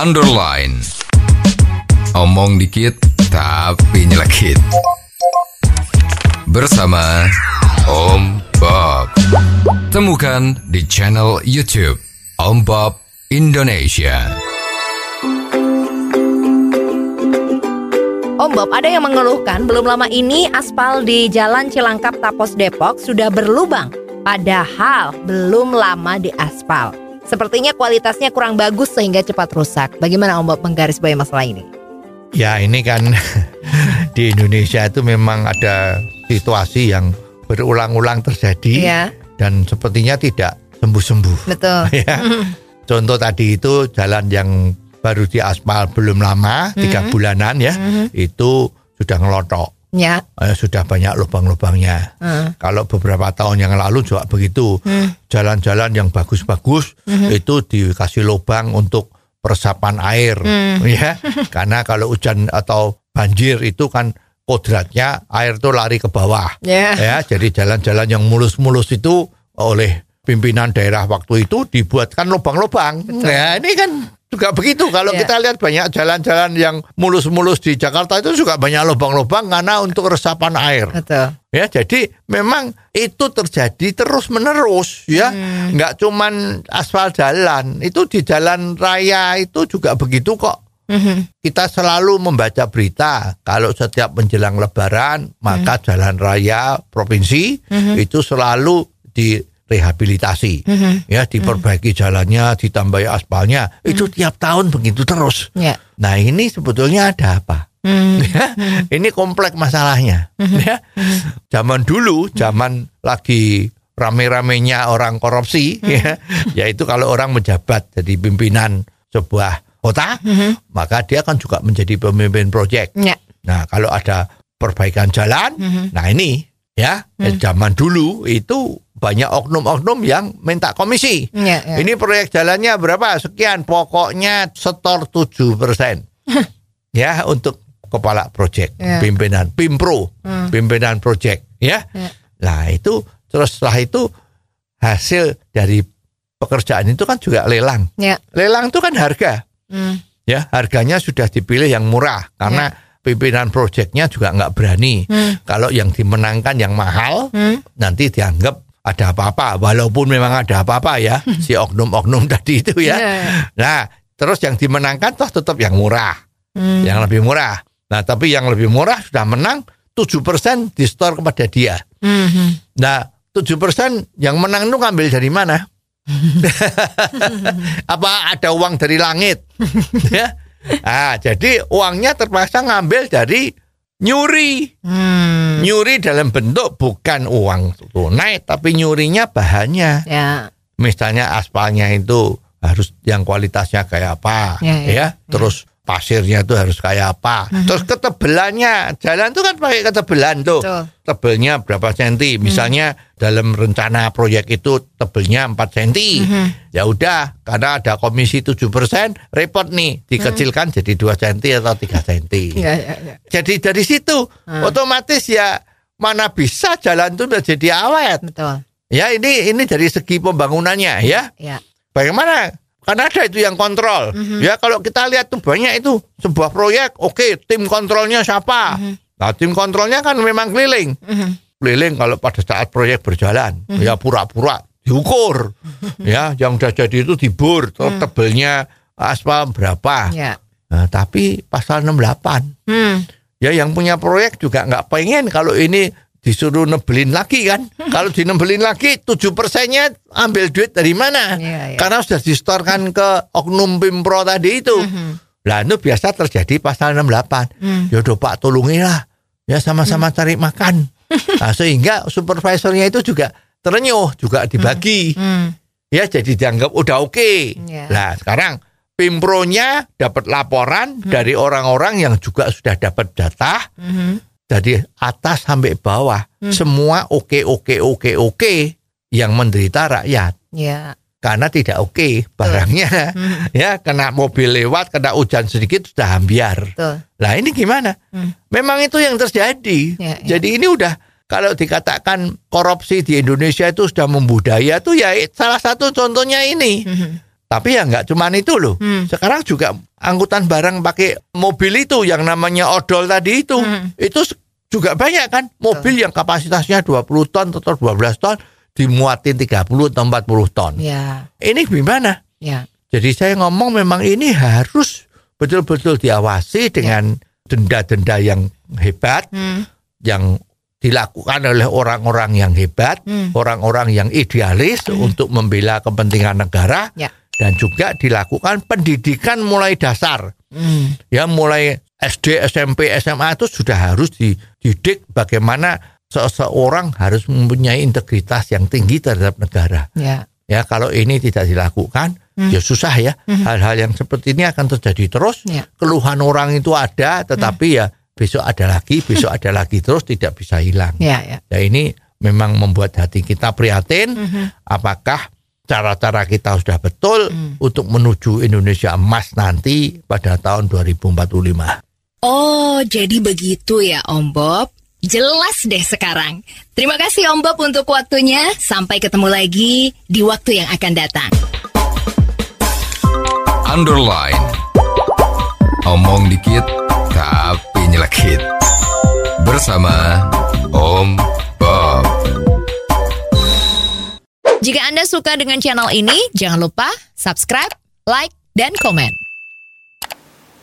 underline. Omong dikit tapi nyelekit. Bersama Om Bob. Temukan di channel YouTube Om Bob Indonesia. Om Bob, ada yang mengeluhkan belum lama ini aspal di Jalan Cilangkap Tapos Depok sudah berlubang. Padahal belum lama di aspal. Sepertinya kualitasnya kurang bagus sehingga cepat rusak. Bagaimana Om Bob menggarisbawahi masalah ini? Ya ini kan di Indonesia itu memang ada situasi yang berulang-ulang terjadi Iya, dan sepertinya tidak sembuh-sembuh. betul. ya. Contoh tadi itu jalan yang baru diaspal belum lama, tiga bulanan ya, itu sudah ngelotok, Ya. Eh, sudah banyak lubang-lubangnya. Hmm. Kalau beberapa tahun yang lalu juga begitu, jalan-jalan yang bagus-bagus itu dikasih lubang untuk peresapan air, ya. Karena kalau hujan atau banjir itu kan kodratnya air itu lari ke bawah, Ya. ya. Jadi jalan-jalan yang mulus-mulus itu oleh pimpinan daerah waktu itu dibuatkan lubang-lubang. Ya, ini kan juga begitu. Kalau Ya. kita lihat banyak jalan-jalan yang mulus-mulus di Jakarta itu juga banyak lubang-lubang karena untuk resapan air. Betul. Ya, jadi memang itu terjadi terus menerus ya. Hmm. Nggak cuman aspal jalan, itu di jalan raya itu juga begitu kok. Mhm. Kita selalu membaca berita kalau setiap menjelang lebaran maka Hmm. jalan raya provinsi itu selalu direhabilitasi. Ya, diperbaiki jalannya, ditambahi aspalnya. Itu tiap tahun begitu terus. Ya. Nah, ini sebetulnya ada apa? Hmm. Ya, ini kompleks masalahnya. Ya. Zaman dulu, zaman lagi rame-ramenya orang korupsi, ya, yaitu kalau orang menjabat jadi pimpinan sebuah kota, maka dia kan juga menjadi pemimpin proyek. Ya. Nah, kalau ada perbaikan jalan, nah ini ya, eh, zaman dulu itu banyak oknum-oknum yang minta komisi. Ya, ya. Ini proyek jalannya berapa? Sekian, pokoknya setor 7 persen. ya, untuk kepala proyek, Ya. pimpinan, pimpro, pimpinan proyek. Ya. Ya. Nah itu, terus setelah itu hasil dari pekerjaan itu kan juga lelang. Ya. Lelang itu kan harga. Hmm. Ya, harganya sudah dipilih yang murah karena pimpinan proyeknya juga nggak berani. Hmm. Kalau yang dimenangkan yang mahal, Hmm. nanti dianggap ada apa-apa. Walaupun memang ada apa-apa ya, si oknum-oknum tadi itu ya. Ya. Nah, terus yang dimenangkan toh tetap yang murah, Hmm. yang lebih murah. Nah, tapi yang lebih murah sudah menang 7% di store kepada dia. Mhm. Nah, 7% yang menang itu ngambil dari mana? Apa ada uang dari langit? ya. Ah, jadi uangnya terpaksa ngambil dari nyuri. Hmm. Nyuri dalam bentuk bukan uang tunai, tapi nyurinya bahannya. Ya. Misalnya aspalnya itu harus yang kualitasnya kayak apa, Ya, ya, ya. Terus pasirnya itu harus kayak apa. Terus ketebelannya, jalan itu kan pakai ketebelan tuh. Betul. Tebelnya berapa senti? Misalnya dalam rencana proyek itu tebelnya 4 senti. Ya udah, karena ada komisi 7%, repot nih dikecilkan jadi 2 senti atau 3 senti. Ya, ya, ya. Jadi dari situ otomatis ya mana bisa jalan itu udah jadi awet. Betul. Ya ini ini dari segi pembangunannya ya. Ya. Bagaimana? Karena ada itu yang kontrol. Ya kalau kita lihat tuh banyak itu sebuah proyek, oke tim kontrolnya siapa? Nah tim kontrolnya kan memang keliling, Mhm. keliling kalau pada saat proyek berjalan, ya pura-pura diukur, ya yang udah jadi itu dibur, terus tebelnya aspal berapa? Ya. Nah, tapi pasal 68 Hmm. ya yang punya proyek juga nggak pengen kalau ini disuruh nebelin lagi kan. Kalau dinebelin lagi 7 persennya ambil duit dari mana? Iya, iya. Karena sudah distorkan ke oknum pimpro tadi itu. Lah itu biasa terjadi pasal 68. Hmm. Ya udah Pak tolongilah. Ya sama-sama cari makan. Nah, sehingga supervisornya itu juga terenyuh, juga dibagi. Hmm. Ya jadi dianggap udah oke. Iya. Nah sekarang pimpronya dapat laporan dari orang-orang yang juga sudah dapat data Mhm. Dari atas sampai bawah semua oke oke oke oke yang menderita rakyat. Ya. karena tidak oke barangnya. Ya kena mobil lewat kena hujan sedikit sudah ambiar. Lah ini gimana? Hmm. memang itu yang terjadi. Ya, ya. jadi ini udah kalau dikatakan korupsi di Indonesia itu sudah membudaya tuh ya salah satu contohnya ini. Mhm. Tapi ya nggak cuman itu loh. Hmm. Sekarang juga angkutan barang pakai mobil itu yang namanya odol tadi itu. Hmm. Itu juga banyak kan. Mobil yang kapasitasnya 20 ton atau 12 ton dimuatin 30 atau 40 ton. Ya, Ini gimana? ya. Jadi saya ngomong memang ini harus betul-betul diawasi dengan denda-denda yang hebat Hmm. yang dilakukan oleh orang-orang yang hebat, Hmm. orang-orang yang idealis untuk membela kepentingan negara Ya. Dan juga dilakukan pendidikan mulai dasar. Hmm. Ya mulai SD, SMP, SMA itu sudah harus dididik bagaimana seseorang harus mempunyai integritas yang tinggi terhadap negara. Ya. Ya kalau ini tidak dilakukan, ya susah ya. Hal-hal yang seperti ini akan terjadi terus. Ya. Keluhan orang itu ada, tetapi ya besok ada lagi, besok ada lagi terus tidak bisa hilang. Ya, ya. Ya ini memang membuat hati kita prihatin. Apakah cara-cara kita sudah betul untuk menuju Indonesia emas nanti pada tahun 2045? Oh, jadi begitu ya Om Bob. Jelas deh sekarang. Terima kasih Om Bob untuk waktunya. Sampai ketemu lagi di waktu yang akan datang. Underline. Omong dikit tapi nyelekit. Bersama Om Bob. Jika Anda suka dengan channel ini, jangan lupa subscribe, like, dan komen.